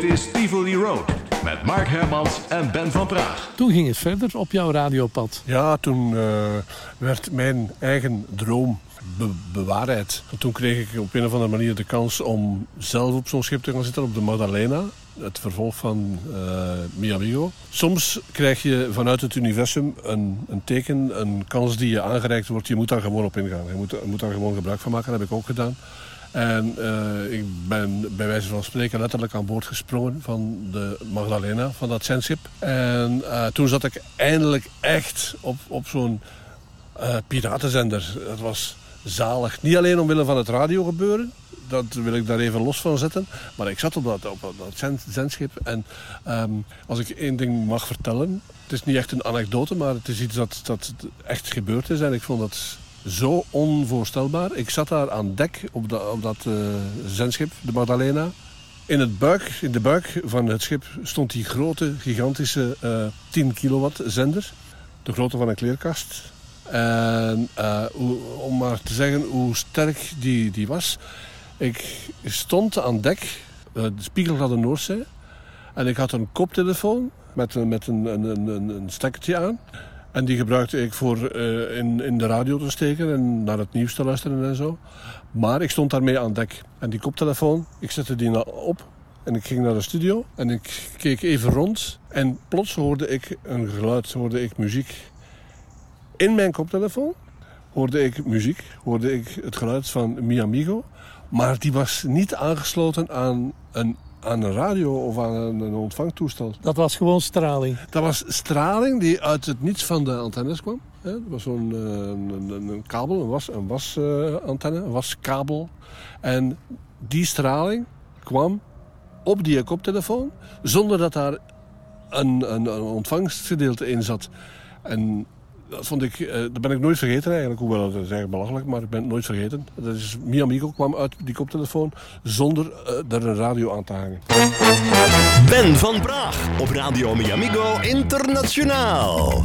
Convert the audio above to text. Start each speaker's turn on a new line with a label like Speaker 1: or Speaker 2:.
Speaker 1: Dit is Tivoli Road met Mark Hermans en Ben van Praag.
Speaker 2: Toen ging het verder op jouw radiopad.
Speaker 3: Ja, toen uh, werd mijn eigen droom be bewaarheid. toen kreeg ik op een of andere manier de kans om zelf op zo'n schip te gaan zitten, op de Magdalena. Het vervolg van uh, Miamigo. Soms krijg je vanuit het universum een, een, teken, een kans die je aangereikt wordt. Je moet daar gewoon op ingaan. Je moet, je moet daar gewoon gebruik van maken. Dat heb ik ook gedaan. En uh, ik ben bij wijze van spreken letterlijk aan boord gesprongen van de Magdalena, van dat zendschip. En uh, toen zat ik eindelijk echt op, op zo'n uh, piratenzender. Dat was zalig. Niet alleen omwille van het radiogebeuren, dat wil ik daar even los van zetten. Maar ik zat op dat, op dat zendschip en um, als ik één ding mag vertellen... Het is niet echt een anekdote, maar het is iets dat, dat echt gebeurd is. En ik vond dat zo onvoorstelbaar. Ik zat daar aan dek op, de, op dat uh, zendschip, de Magdalena. In, het buik, in de buik van het schip stond die grote, gigantische uh, 10 kilowatt zender. De grootte van een kleerkast. En uh, om maar te zeggen hoe sterk die, die was. Ik stond aan dek, eh, de spiegel had een Noordzee. En ik had een koptelefoon met, met een, een, een, een stekkertje aan. En die gebruikte ik voor uh, in, in de radio te steken en naar het nieuws te luisteren en zo. Maar ik stond daarmee aan dek. En die koptelefoon, ik zette die op en ik ging naar de studio. En ik keek even rond en plots hoorde ik een geluid, hoorde ik muziek. In mijn koptelefoon hoorde ik muziek, hoorde ik het geluid van Mi Amigo. Maar die was niet aangesloten aan een aan een radio of aan een, ontvangtoestel.
Speaker 2: Dat was gewoon straling?
Speaker 3: Dat was straling die uit het niets van de antennes kwam. Dat was zo'n uh, een, een, kabel, een, was, een wasantenne, een waskabel. En die straling kwam op die koptelefoon zonder dat daar een, een, een ontvangstgedeelte in zat. En dat, vond ik, uh, dat ben ik nooit vergeten eigenlijk. Hoewel dat is eigenlijk belachelijk, maar ik ben nooit vergeten. Dat is, Mi Amigo kwam uit die koptelefoon zonder uh, er een radio aan te hangen.
Speaker 1: Ben van Praag op Radio Mi Amigo Internationaal.